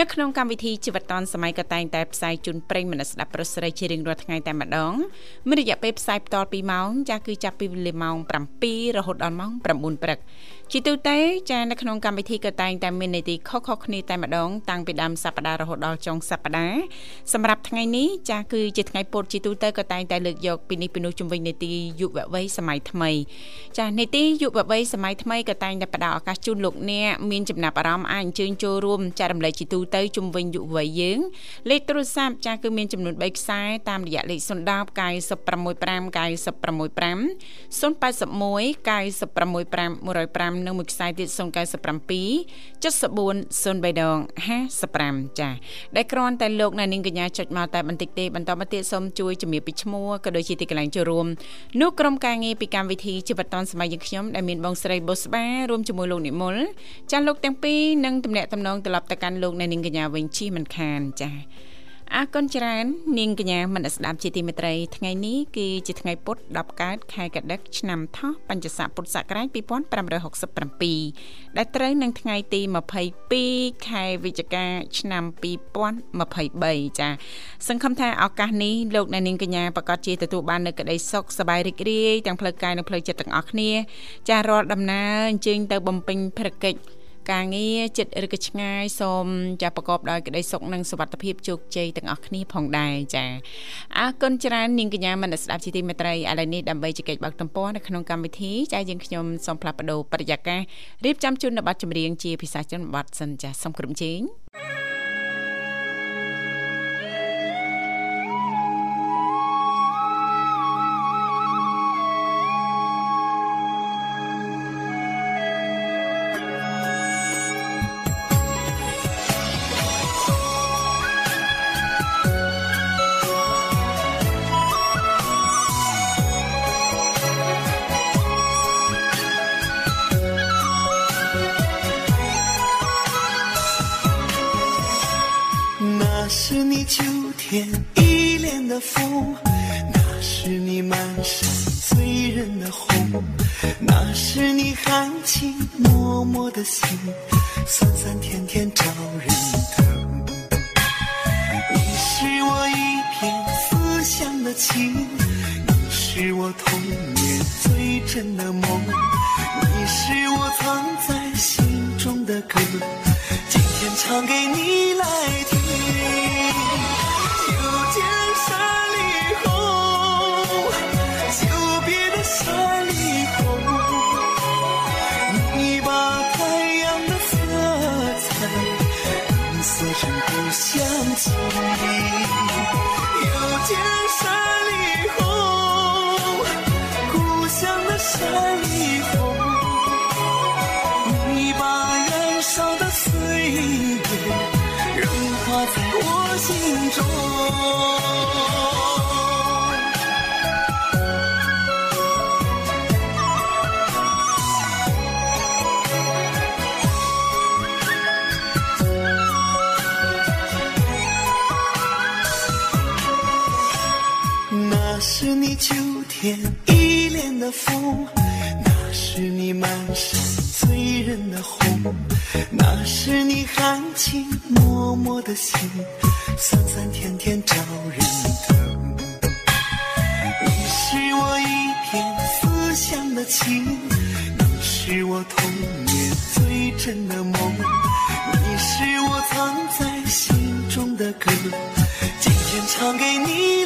នៅក្នុងកម្មវិធីជីវិតឌុនសម័យក៏តែងតែផ្សាយជូនប្រិយមិត្តស្ដាប់ប្រុសស្រីជារៀងរាល់ថ្ងៃតែម្ដងមានរយៈពេលផ្សាយបន្ត2ម៉ោងចាស់គឺចាប់ពីវេលាម៉ោង7រហូតដល់ម៉ោង9ព្រឹកជាទូទៅចានៅក្នុងកម្មវិធីក៏តែងតែមាននីតិខុសៗគ្នាតែម្ដងតាំងពីដើមសប្ដាហ៍រហូតដល់ចុងសប្ដាហ៍សម្រាប់ថ្ងៃនេះចាគឺជាថ្ងៃពុធជាទូទៅក៏តែងតែលើកយកពីនេះពីនោះជំវិញនីតិយុវវ័យសម័យថ្មី ចានីតិយុវវ័យសម័យថ្មីក៏តែងតែផ្ដល់ឱកាសជូនលោកអ្នកមានចំណាប់អារម្មណ៍អាចអញ្ជើញចូលរួមចែករំលែកជាទូទៅជំវិញយុវវ័យយើងលេខទូរស័ព្ទចាគឺមានចំនួន3ខ្សែតាមរយៈលេខ010 965 965 081 965 105និងមួយខ្សែទៀត097 74 03ដង55ចាដែលគ្រាន់តែលោកអ្នកនាងកញ្ញាចុចមកតែបន្តិចទេបន្តមកទៀតសូមជួយជំរាបពីឈ្មោះក៏ដូចជាទីកន្លែងចូលរួមនោះក្រុមការងារពីកម្មវិធីជីវិតឌុនសម័យយើងខ្ញុំដែលមានបងស្រីបុស្បារួមជាមួយលោកនិមលចាលោកទាំងពីរនឹងទំនាក់ទំនងត្រឡប់ទៅកាន់លោកអ្នកនាងកញ្ញាវិញជិះមិនខានចាអរគុណច្រើននាងកញ្ញាមនស្ដាប់ជាទីមេត្រីថ្ងៃនេះគឺជាថ្ងៃពុធ10កើតខែកដិកឆ្នាំថោះបัญចស័កពុទ្ធសករាជ2567ដែលត្រូវនឹងថ្ងៃទី22ខែវិច្ឆិកាឆ្នាំ2023ចាសង្ឃឹមថាឱកាសនេះលោកអ្នកនាងកញ្ញាប្រកាសជាទទួលបាននូវក្តីសុខសប្បាយរីករាយទាំងផ្លូវកាយនិងផ្លូវចិត្តទាំងអស់គ្នា ចារាល់ដំណើរអញ្ជើញទៅបំពេញភារកិច្ច ការងារចិត្តឬក៏ឆ្ងាយសូមចាប្រកបដោយក្តីសុខនិងសុវត្ថិភាពជោគជ័យទាំងអស់គ្នាផងដែរចាអរគុណច្រើននាងកញ្ញាមនស្ដាប់ជាទីមេត្រីឥឡូវនេះដើម្បីជែកបើកទំព័រនៅក្នុងកម្មវិធីចាយើងខ្ញុំសូមផ្លាស់ប្ដូរបរិយាកាសរៀបចំជូននៅប័ណ្ណចម្រៀងជាភាសាចិនប័ណ្ណសិនចាសូមក្រុមជេង 今天唱给你来天依恋的风，那是你满身醉人的红，那是你含情脉脉的心，酸酸甜甜招人。疼。你是我一片思乡的情，你是我童年最真的梦。你是我藏在心中的歌，今天唱给你。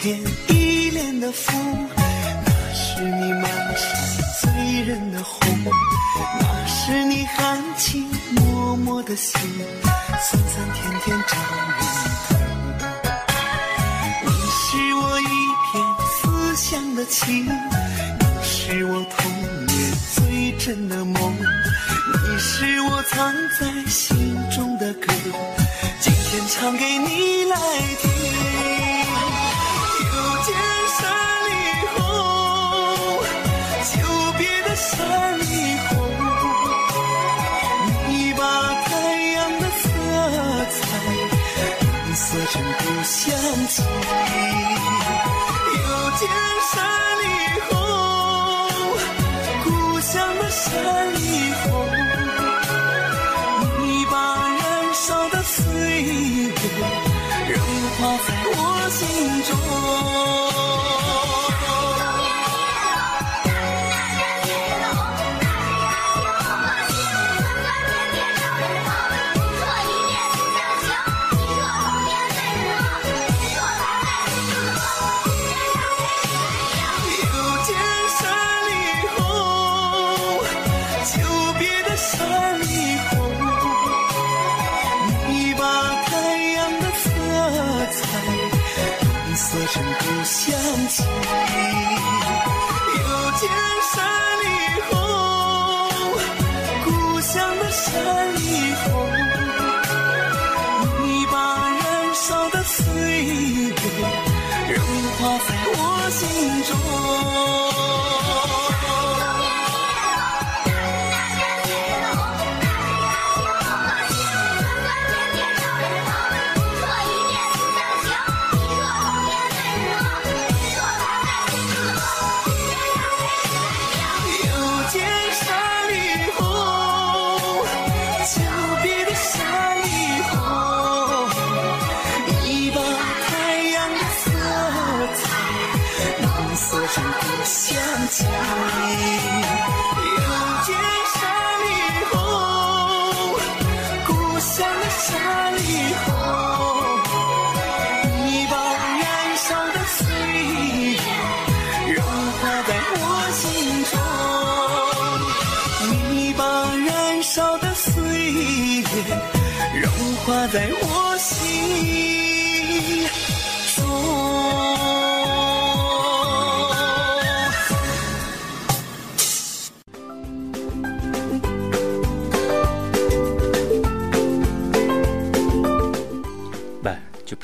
天依恋的风，那是你满山醉人的红，那是你含情脉脉的心，酸酸甜甜找人疼。你是我一片思乡的情，你是我童年最真的梦，你是我藏在心中的歌，今天唱给你来听。tears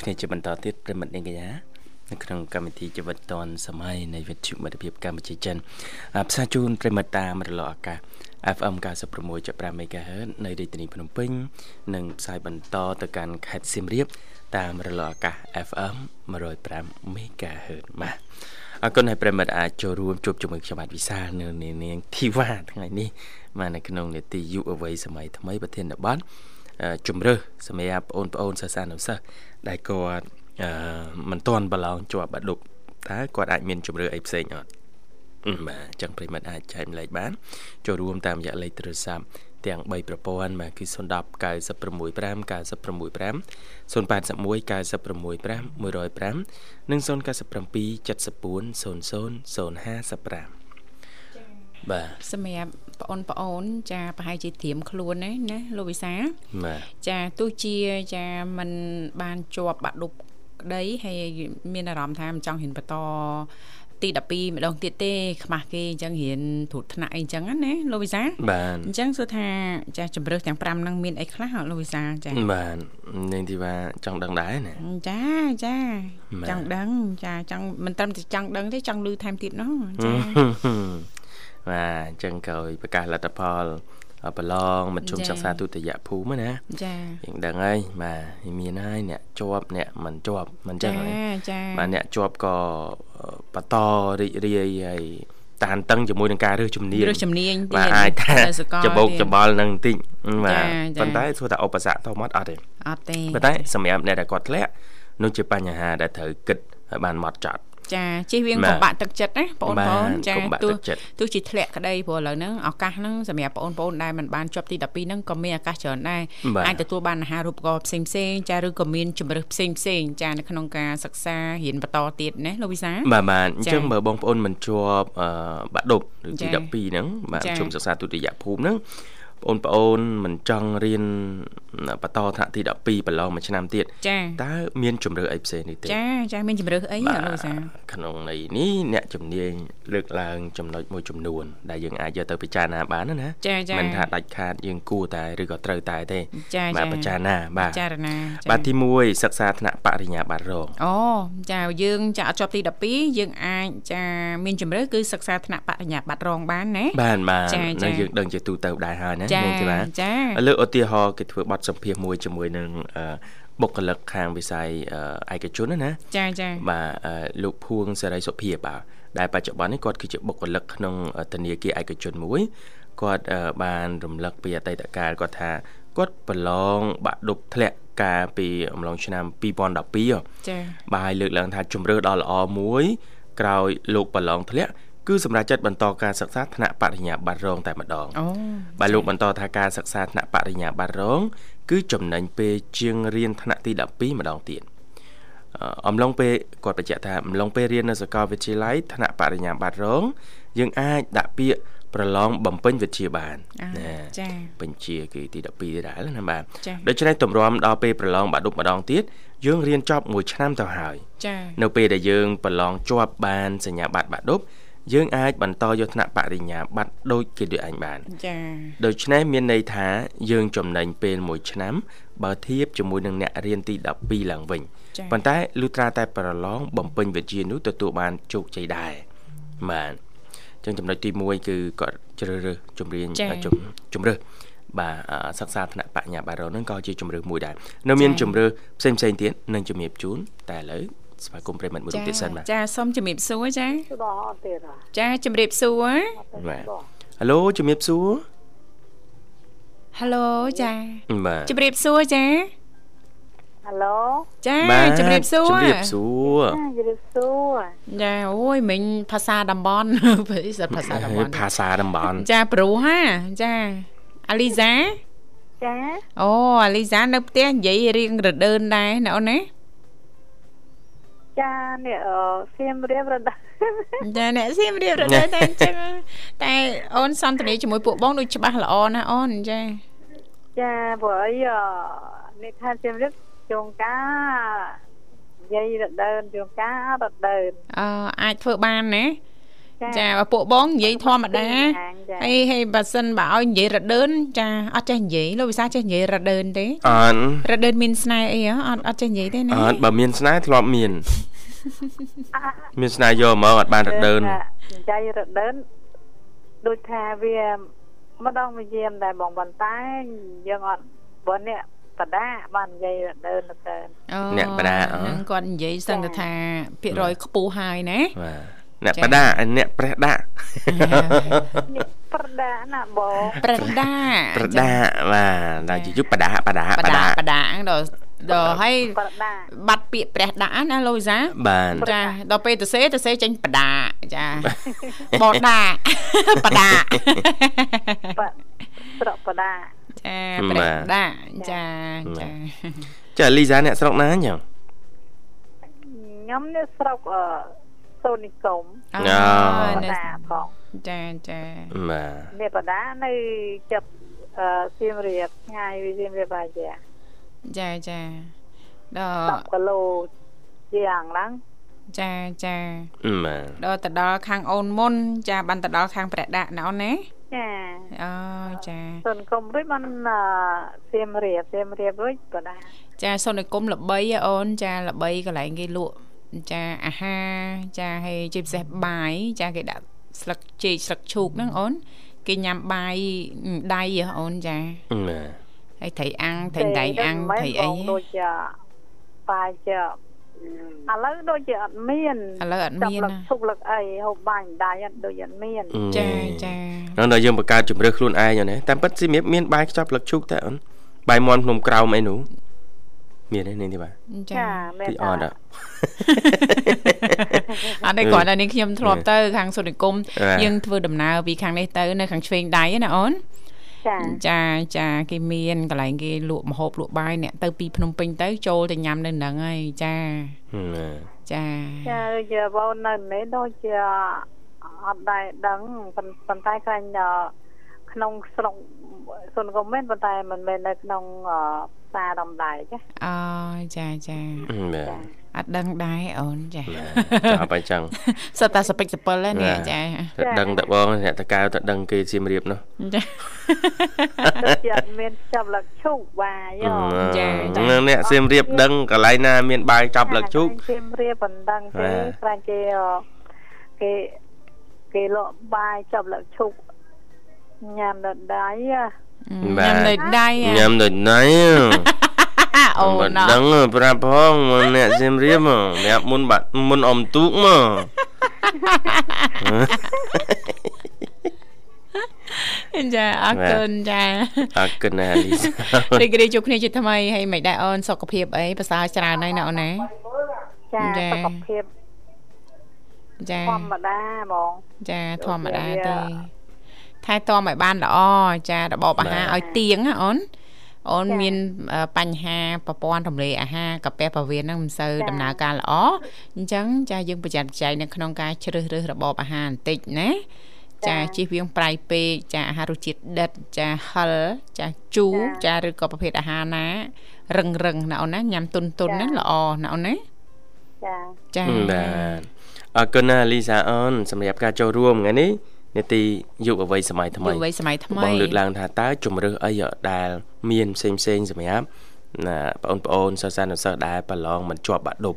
គ្នាជាបន្តទៀតប្រិមិត្តនាងកញ្ញានៅក្នុងកម្មវិធីជីវិតឌွန်សម័យនៃវិទ្យុមិត្តភាពកម្ពុជាចិនអាផ្សាយជូនប្រិមិត្តតាមរលកអាកាស FM 96.5 MHz នៅរាជធានីភ្នំពេញ និងផ្សាយបន្តទៅកាន់ខេត្តសៀមរាប តាមរលកអាកាស FM 105 MHz បាទអរគុណឲ្យប្រិមិត្តអាចចូលរួមជួបជាមួយខ្ញុំបាទវិសាលនៅនាងធីវ៉ាថ្ងៃនេះបាទនៅក្នុងនេតិយុវវ័យសម័យថ្មីប្រធានបទជំរើសសម្រាប់បងប្អូនសិស្សានុសិស្ស ដែលគាត់អឺមិនទាន់ប្រឡងជាប់បាក់ឌុបតើគាត់អាចមានជំរឿអីផ្សេងអត់អឺបាទអញ្ចឹងប្រិមត្តអាចចែកម្លែកបានចូលរួមតាមរយៈលេខទូរស័ព្ទទាំង3ប្រព័ន្ធបាទគឺ010 965 965 081 965 105និង097 74 00 055 បាទសម្រាប់បងប្អូន ចាប្រហែលជាត្រៀមខ្លួនណាណាលោកវិសាបាទចាទោះជាចាมันបានជាប់បាក់ឌុបក្តីហើយមានអារម្មណ៍ថាមិនចង់ហ៊ានបន្តទី12ម្ដងទៀតទេខ្មាស់គេអញ្ចឹងរៀនត្រួតថ្នាក់អីអញ្ចឹងណាលោកវិសាបាទអញ្ចឹងសួរថាចាជំរឿសទាំង5ហ្នឹងមានអីខ្លះអត់លោកវិសាចាបាទនាងធីវ៉ាចង់ដឹងដែរណាចាចាបាទចង់ដឹងចាចង់មិនត្រឹមតែចង់ដឹងទេចង់ឮថែមទៀតនោះចា បាទអញ្ចឹងក្រោយប្រកាសលទ្ធផលប្រឡងមធ្យមចា៎សិក្សាទុតិយភូមិណាចាយើងដឹងហើយបាទមានហើយអ្នកជាប់អ្នកមិនជាប់មិនអញ្ចឹចាងហើយចាបាទអ្នកជាប់ក៏បន្តរីករាយហើយតានតឹងជាមួយនឹងការរើសជំនាញរើសជំនាញបាទអាចថានៅសកលច្បោកទៀតច្បល់នឹងបន្តិចបាទចាចាប៉ុន្តែសួរថាឧបសគ្គធំអត់អត់ទេអត់ទេប៉ុន្តែសម្រាប់អ្នកដែលគាត់ធ្លាក់នោះជាបញ្ហាដែលត្រូវគិតឲ្យបានហ្មត់ចត់ ចាជិះវៀងបាទកុំបាក់ទឹកចិត្តណាបងប្អូនបាទចាកុំបាក់ទោះទឹកចិត្តទោះជាធ្លាក់ក្តីព្រោះឥឡូវហ្នឹងឱកាសហ្នឹងសម្រាប់បងប្អូនដែលមិនបានជាប់ទី12ហ្នឹងក៏មានឱកាសច្រើនដែរបាទអាចទទួលបានអាហារូបករណ៍ផ្សេងផ្សេងៗចាឬក៏មានជំរើសផ្សេងផ្សេងៗចានៅក្នុងការសិក្សារៀនបន្តទៀតណាលោកវិសាបាទបាទអញ្ចឹងចា៎បើបងប្អូនមិនជាប់អឺបាក់ឌុបឬទីចា៎12ហ្នឹងបាទចា៎ជុំសិក្សាទុតិយភូមិហ្នឹង បងប្អូនមិនចង់រៀនបន្តថ្នាក់ទី12ប្រឡងមួយឆ្នាំទៀតចាតើមានជំរឿអីផ្សេងនេះទេចាចាមានជំរើសអីអត់លោកវិសាក្នុងន័យនេះអ្នកជំនាញលើកឡើងចំណុចមួយចំនួន ដែលយើងអាចយកទៅពិចារណាបានណាណាចាចាមិនថាដាច់ខាតយើងគួរតែឬក៏ត្រូវតែទេចាបាទចាពិចារណាបាទចារណាចាបាទទី1សិក្សាថ្នាក់បរិញ្ញាបត្ររងអូចាយើងចាអត់ជាប់ទី12យើងអាចចាមានជំរើសគឺសិក្សាថ្នាក់បរិញ្ញាបត្ររងបានណាបានបានចា៎ចា៎នៅយើងដឹងជាទូទៅដែរហើយណាចានាងទេបាទចាលើកឧទាហរណ៍គេធ្វើបទសម្ភាសន៍មួយជាមួយនឹងអឺបុគ្គលិកខាងវិស័យអឺឯកជនណាណាចាចាបាទអឺលោកភួងសេរីសុភាបាទដែលបច្ចុប្បន្ននេះគាត់គឺជាបុគ្គលិកក្នុងអឺធនាគារឯកជនមួយគាត់អឺបានរំលឹកពីអតីតកាលគាត់ថាគាត់ប្រឡងបាក់ឌុបធ្លាក់កាលពីអំឡុងឆ្នាំ2012ហ៎ចាបាទហើយលើកឡើងថាជំរឿដ៏ល្អមួយក្រោយលោកប្រឡងធ្លាក់ គឺសម្រាប់ចិត្តបន្តការសិក្សាថ្នាក់បរិញ្ញាបត្ររងតែម្ដងអូបាទលោកបន្តថាការសិក្សាថ្នាក់បរិញ្ញាបត្ររង គឺចំណេញពេលជាងរៀនថ្នាក់ទី12ម្ដងទៀតអឺអំឡុងពេលគាត់បញ្ជាក់ថាអំឡុងពេលរៀននៅសាកលវិទ្យាល័យថ្នាក់បរិញ្ញាបត្ររង យើងអាចដាក់ពាក្យប្រឡងបំពេញវិជ្ជាបានអាណាចាបញ្ជាគឺទី12ទេដែរណាបាទចា៎ដូច្នេះទម្រាំដល់ពេលប្រឡងបាក់ឌុបម្ដងទៀតយើងរៀនចប់មួយឆ្នាំទៅហើយចានៅពេលដែលយើងប្រឡងជាប់បានសញ្ញាបត្របាក់ឌុប យើងអាចបន្តយកថ្នាក់បរិញ្ញាបត្រដូចគេដូចឯងបានចាដូច្នេះមានន័យថាយើងចំណេញពេលមួយឆ្នាំបើធៀបជាមួយនឹងអ្នករៀនទី12ឡើងវិញចាប៉ុន្តែលុះត្រាតែប្រឡងបំពេញវិជ្ជានោះទទួលបានជោគជ័យដែរបាទអញ្ចឹងចំណុចទី1គឺគាត់ជ្រើសរើសជំរៀនចា៎ជំជំរើសបាទអឺសិក្សាថ្នាក់បញ្ញាបត្រនោះក៏ជាជំរើសមួយដែរនៅមានជំរើសផ្សេងផ្សេងៗទៀតនឹងជំរាបជូនតែឥឡូវ ស្វាគមន៍ប្រិមត្តមួយរូបទៀតសិនបាទចាសូមជំរាបសួរចាដល់អត់ទៀតហ៎ចាជំរាបសួរបាទហៅឡូជំរាបសួរ Halo ចាបាទជំរាបសួរចាហៅឡូចាបាទជំរាបសួរជំរាបសួរចាជម្រាបសួរចាអូយមិញភាសាតំបន់ភាសាភាសាតំបន់ភាសាតំបន់ចាប្រុសហាចាអាលីសាចាអូអាលីសានៅផ្ទះនិយាយរៀងរដើនដែរណាអូនណា ចានេះអឺសៀមរាបរដាចាអ្នកសៀមរៀបរដើនតែអញ្ចឹងតែអូនសន្ទនាជាមួយពួកបងដូចច្បាស់ល្អណាស់អូនចាចាព្រោះអីអឺនេះថាសៀមរាបជងការនិយាយរដើនជងការរដើនអឺអាចធ្វើបានណាចាចាបើពួកបងនិយាយធម្មតា ហាងចាហើយហើយបើសិនបើឲ្យនិយាយរដើនចាអត់ចេះនិយាយលោកវិសាចេះនិយាយរដើនទេអត់រដើនមានស្នេហ៍អីហ៎អត់អត់ចេះនិយាយទេណាអត់បើមានស្នេហ៍ធ្លាប់មានមានស្នេហ៍យកមកអត់បានរដើននិយាយរដើនដូចថាវាម្ដងមួយយាមដែរបងប៉ុន្តែយើងអត់បើនេះបដាបាននិយាយរដើនទៅអូអ្នកបដាអហ្នឹងគាត់និយាយសឹងតែថាភាគរយខ្ពស់ហើយណាបាទ អ្នកចា៎បដាអ្នកព្រះដាក់នេះប្រដាណាបងប្រដាប្រដាបាទដល់ជាយុបដាបដាបបដាដាបដាដល់ដល់ឲ្យប្រដាបាត់ពាក្យព្រះដាក់ណាលោកវិសាបាទចាដល់ពេលទៅសេទៅសេចេញបដាចាបដាបដាបស្រកបដាចាព្រះដាក់ចាចាចាលីសាអ្នកស្រុកណាអញ្ចឹងខ្ញុំនេះស្រុកអឺ សូនីកុំអូអូបនៅដាផងចាចាបាទនេះបដានៅចាប់អឺសៀមរាបឆ្ងាយពីសៀមរាបបាយចាចាចាដល់10គីឡូជាងហ្នឹងចាចាបាទដល់ទៅដល់ខាងអូនមុន ចាបានទៅដល់ខាងព្រះដាក់ណាអូនណាចាអូចាសុនគុំរួចបានអឺសៀមរាបសៀមរាបរួចបដាចាសូនឲ្យគុំល្បីហ៎អូនចាល្បីកន្លែងគេលក់ ចាអាហារចាហើយជាពិសេសបាយចាគេដាក់ស្លឹកចេកស្លឹកឈូកហ្នឹងអូន គេញ៉ាំបាយដៃហ៎អូនចាបាទហើយត្រីអាំងត្រីដៃអាំងត្រីអីបងដូចជាបាយជាឥឡូវដូចជាអត់មានឥឡូវអត់មានលឹកណាឈប់លឹកអីហូបបាញ់ដៃអត់ដូចអត់មានចាចាហ្នឹងដល់យើងបង្កើតជំរឿខ្លួនឯងហ្នឹងតាមពិតស៊ីមៀបមានបាយខ្ចប់លឹកឈូកតែអូនបាយមន់ភ្នំក្រោមអីនោះ មានទេនេះទេបាទចាចាមែនទីអតាត់អត់អត់ទេគាត់តែនេះខ្ញុំធ្លាប់ទៅខាងសុនិគមបាទយើងធ្វើដំណើរពីខាងនេះទៅនៅខាងឆ្វេងដៃណាអូនចាចាចាគេមានកន្លែងគេលក់ម្ហូបលក់បាយអ្នកទៅពីភ្នំពេញទៅចូលទៅញ៉ាំនៅហ្នឹងហើយចាបាទចាចាជាបងនៅនេះដូចជាអត់ដែរដឹងប៉ុន្ប៉ុន្តែក្រែងអឺក្នុងស្រុក សុនក៏មែនប៉ុន្តែមិនមែននៅក្នុងអឺផ្សារដំដែរចាអូចាចាបាទអត់ដឹងដែរអូនចាចាប់អញ្ចឹងសិតតែសពេចសពិលហ្នឹងនេះបាទចាតែដឹងតែបងអ្នកតកៅតែដឹងគេសៀមរាបនោះចាដូចជាអត់មានចាប់លឹកឈូកបាយយោចាចាហ្នឹងអ្នកសៀមរាបដឹងកន្លែងណាមានបាយចាប់លឹកជូកសៀមរាបបណ្ដឹងទេបាទខ្លាចគេអឺគេគេលក់បាយចាប់លឹកឈូក ញ៉ាំដល់ដៃហ៎បាទញ៉ាំនៅដៃញ៉ាំដូចណៃអូមិនណោះដឹងប្រាប់ផងអ្នកសៀមរាបមកប្រាប់មុនបាត់មុនអមទូកមកចាអរគុណចាអរគុណណាលីសារីករាយជួបគ្នាជាថ្មីហើយមិនដែរអូនសុខភាពអីប្រសើរច្រើនហើយណាអូនណាចាចាសុខភាពចាធម្មតាហ្មងចាធម្មតាវាទេ ថែទាំឲ្យបានល្អចារបបអាហារឲ្យទៀងណាអូនអូនមានអឺបញ្ហាប្រព័ន្ធរំលាយអាហារកាពះពោះវៀនហ្នឹងមិនសូវដំណើរការល្អអញ្ចឹងចាយើងប្រយ័ត្នប្រយែងនៅក្នុងការជ្រើសរើសរបបអាហារបន្តិចណាចាជិះវៀងប្រៃពេកចាអាហាររសជាតិដិតចាហឹលចាជូរចាឬក៏ប្រភេទអាហារណា រឹងរឹងណាអូនណាញ៉ាំទុនទុនណាល្អណាអូនណាចាចាបាទអរគុណណាលីសាអូនសម្រាប់ការចូលរួមថ្ងៃនេះ នេតិយុវវ័យសម័យថ្មីយុវវ័យសម័យថ្មីបងលើកឡើងថាតើជំរើសអីដែលមានផ្សេងផ្សេងៗសម្រាប់ណាបងប្អូនសិស្សានុសិស្សដែលប្រឡងមិនជាប់បាក់ឌុប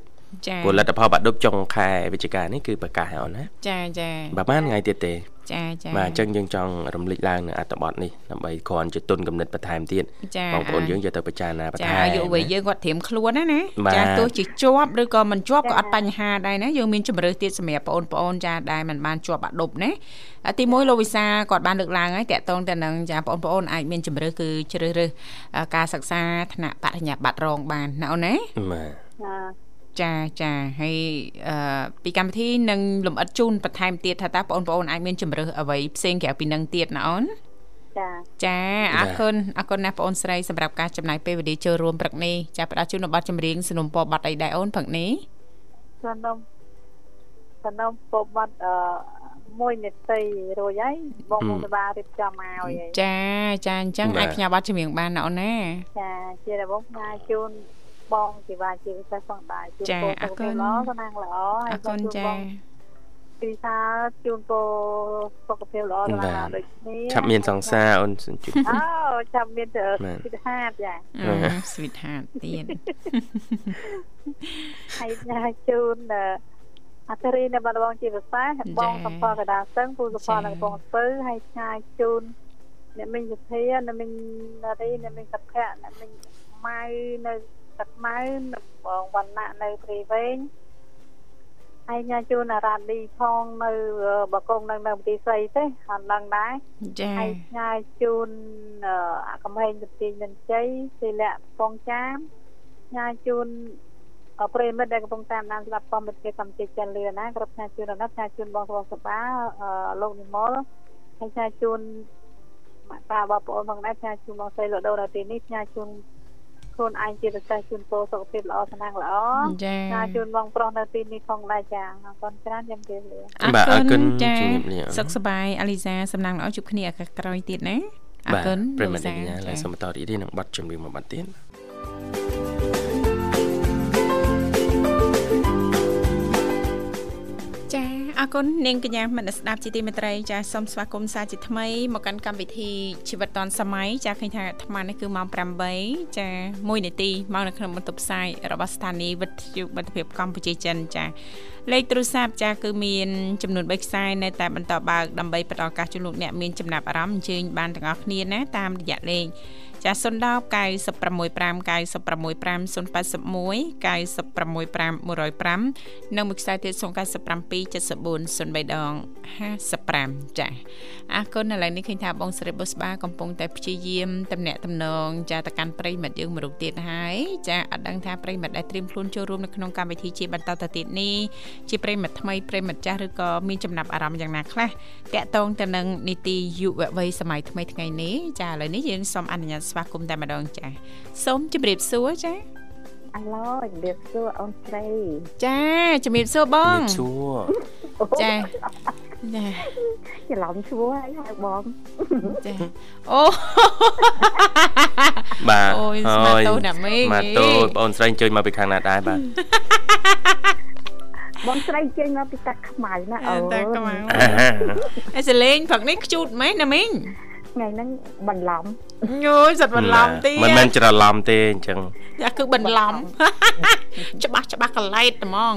ចាព្រោះលទ្ធផលបាក់ឌុបចុងខែវិច្ឆិកានេះគឺប្រកាសហើយអូនណាចាចាប្រហែលថ្ងៃទៀតទេ ចាចាបាទអញ្ចឹងយើងចង់រំលឹកឡើងនៅអត្ថបទនេះដើម្បីគ្រាន់ជាទុនកំណត់បន្ថែមទៀតចាបងប្អូនយើងយកទៅពិចារណាបន្ចាថែមយុវវ័យយើងគាត់ត្រៀមខ្លួនណាណាបាទចាទោះជាជាប់ឬក៏មិនជាប់ក៏អត់បញ្ហាដែរណាយើងមានជំរឿសទៀតសម្រាប់បងប្អូនចាដែលមិនបានជាប់បាក់ឌុបណាអាទីមួយលោកវិសាគាត់បានលើកឡើងហើយតកតងទៅនឹងចាបងប្អូនអាចមានជំរឿសគឺជ្រើសរើសអ่าការសិក្សាថ្នាក់បរិញ្ញាបត្ររងបានណាអូនណាបាទ ចាចាចាហើយអឺពីកម្មវិធីនឹងលំអិតជូនបន្ថែមទៀតថាតើបងប្អូនអាចមានជំរឿសអ្វីផ្សេងក្រៅពីនឹងទៀតណាអូនចាចាអរគុណអរគុណណាស់បងអូនស្រីសម្រាប់ការចំណាយពេលវេលាចូលរួមព្រឹកនេះចាផ្ដល់ជូននៅប័ណ្ណចម្រៀងสนុំពរប័ណ្ណអីដែរអូនព្រឹកនេះសនំសនំពបត់អឺមួយនាទីរួចហើយបងមកសបារៀបចំមកហើយចាចាអញ្ចឹងអាចផ្ញើប័ណ្ណចម្រៀងបានណាអូនណាចាជារបងផ្សាយជូន បងជីវ៉ាជាពិសេសផងដែរជូនចាពរអរគុណសុខភាពល្អសំណាងល្អអរគុណចាពីសាជូនពរសុខភាពល្អសំណាងល្អដូចគ្នាឆាប់មានសង្សារអូនជិះអូចាំមានទៅបាទពីហាតចាអឺ sweet heart ទៀតហើយញ៉ាជូនអឺអត្តរីនៅបាត់បងជាពិសេសបងកំពកដាសឹងពូសុផលនៅកំពង់ស្ពឺហើយឆ្ងាយជូនអ្នកមិញសុធាអ្នកមិញនារីអ្នកមិញសុភ័ក្រអ្នកមិញម៉ៅនៅ ទឹកម៉ៅនៅបងវណ្ណៈនៅព្រៃវែងហើយញ៉ាជូនអារ៉ាឌីផងនៅបកងនៅនៅប្រទេសស្រីទេអត់ដឹងដែរចាហើយឆ្ងាយជូនអឺអាកំហែងទៅទីមានជ័យសិលៈកំពង់ចាមឆ្ងាយជូនអប្រិមិត្តដែលកំពុងតាមដានស្ដាប់កម្មវិធីកម្មវិធីចិនលឿនណាគ្រប់ឆ្ងាយជូនដល់ណាឆ្ងាយជូនបងប្អូនសបាអឺលោកនិមលហើយឆ្ងាយជូនម៉ាក់តាបងប្អូនផងដែរឆ្ងាយជូនបងស្រីលោកដូននៅទីនេះឆ្ងាយជូន ខ្លួនឯងជាពិសេសជូនពរសុខភាពល្អសំណាងល្អចាឆ្ងាយជូនបងប្រុសនៅទីនេះផងដែរចាអរគុណច្រើនចាំជម្រាបលាបាទអរគុណចាជំរាបលាសុខសប្បាយអាលីសាសំណាងល្អជួបគ្នាឱកាសក្រោយទៀតណាអរបាទគុណប្រិមត្តលោកកញ្ញាវិសាឡើយសូមបន្តរីករាយនឹងប័ណ្ណចម្រៀងមួយប័ណ្ណទៀតចា អរគុណនាងកញ្ញាមនស្ដាប់ជាទីមេត្រីចាសូមស្វាគមន៍សាជាថ្មីមកកាន់កម្មវិធីជីវិតឌွန်សម័យចាឃើញថាអាត្មានេះគឺម៉ោង8ចា1នាទីមកនៅក្នុងបន្ទប់ផ្សាយរបស់ស្ថានីយ៍វិទ្យុមិត្តភាពកម្ពុជាចិនចាលេខទូរស័ព្ទចាគឺមានចំនួន3ខ្សែនៅតែបន្តបើកដើម្បីផ្តល់ឱកាសជូនលោកអ្នកមានចំណាប់អារម្មណ៍អញ្ជើញបានទាំងអស់គ្នាណាតាមរយៈលេខ ចាស010 965 965 081 965 105និងមួយខ្សែទៀត097 74 03ដង55ចាអរគុណឥឡូវនេះឃើញថាបងស្រីបុស្បាកំពុងតែព្យាយាមតំណាក់តំណងចាទៅកាន់ប្រិមិត្តយើងមួយរូបទៀតហើយចាអត់ដឹងថាប្រិមិត្តដែលត្រៀមខ្លួនចូលរួមនៅក្នុងកម្មវិធីជាបន្តទៅទៀតនេះជាប្រិមិត្តថ្មីប្រិមិត្តចាស់ឬក៏មានចំណាប់អារម្មណ៍យ៉ាងណាខ្លះតាក់ទងទៅនឹងនីតិយុវវ័យសម័យថ្មីថ្ងៃនេះចាឥឡូវនេះយើងសូមអនុញ្ញាតស្វាគមន៍តែម្ដងចាសូមជម្រាបសួរចាអាឡូជំរាបសួរអូនស្រីចាជំរាបសួរបងសួរចាចាច្រឡំឈ្មោះហើយហៅបងចាអូបាទអូយស្មាតូណាមីងម៉ាតូបងស្រីជួយមកពីខាងណាដែរបាទបងស្រីចេញមកពីតាខ្មៅណាអូតាខ្មៅអេសលេងព្រឹកនេះខ្ជូតមែនណាមីង ថ្ងៃហ្នឹងបន្លំយូយសិតបន្លំទេមិនមែនច្រឡំទេអញ្ចឹងយ៉ាគឺបន្លំច្បាស់ច្បាស់កលែតហ្មង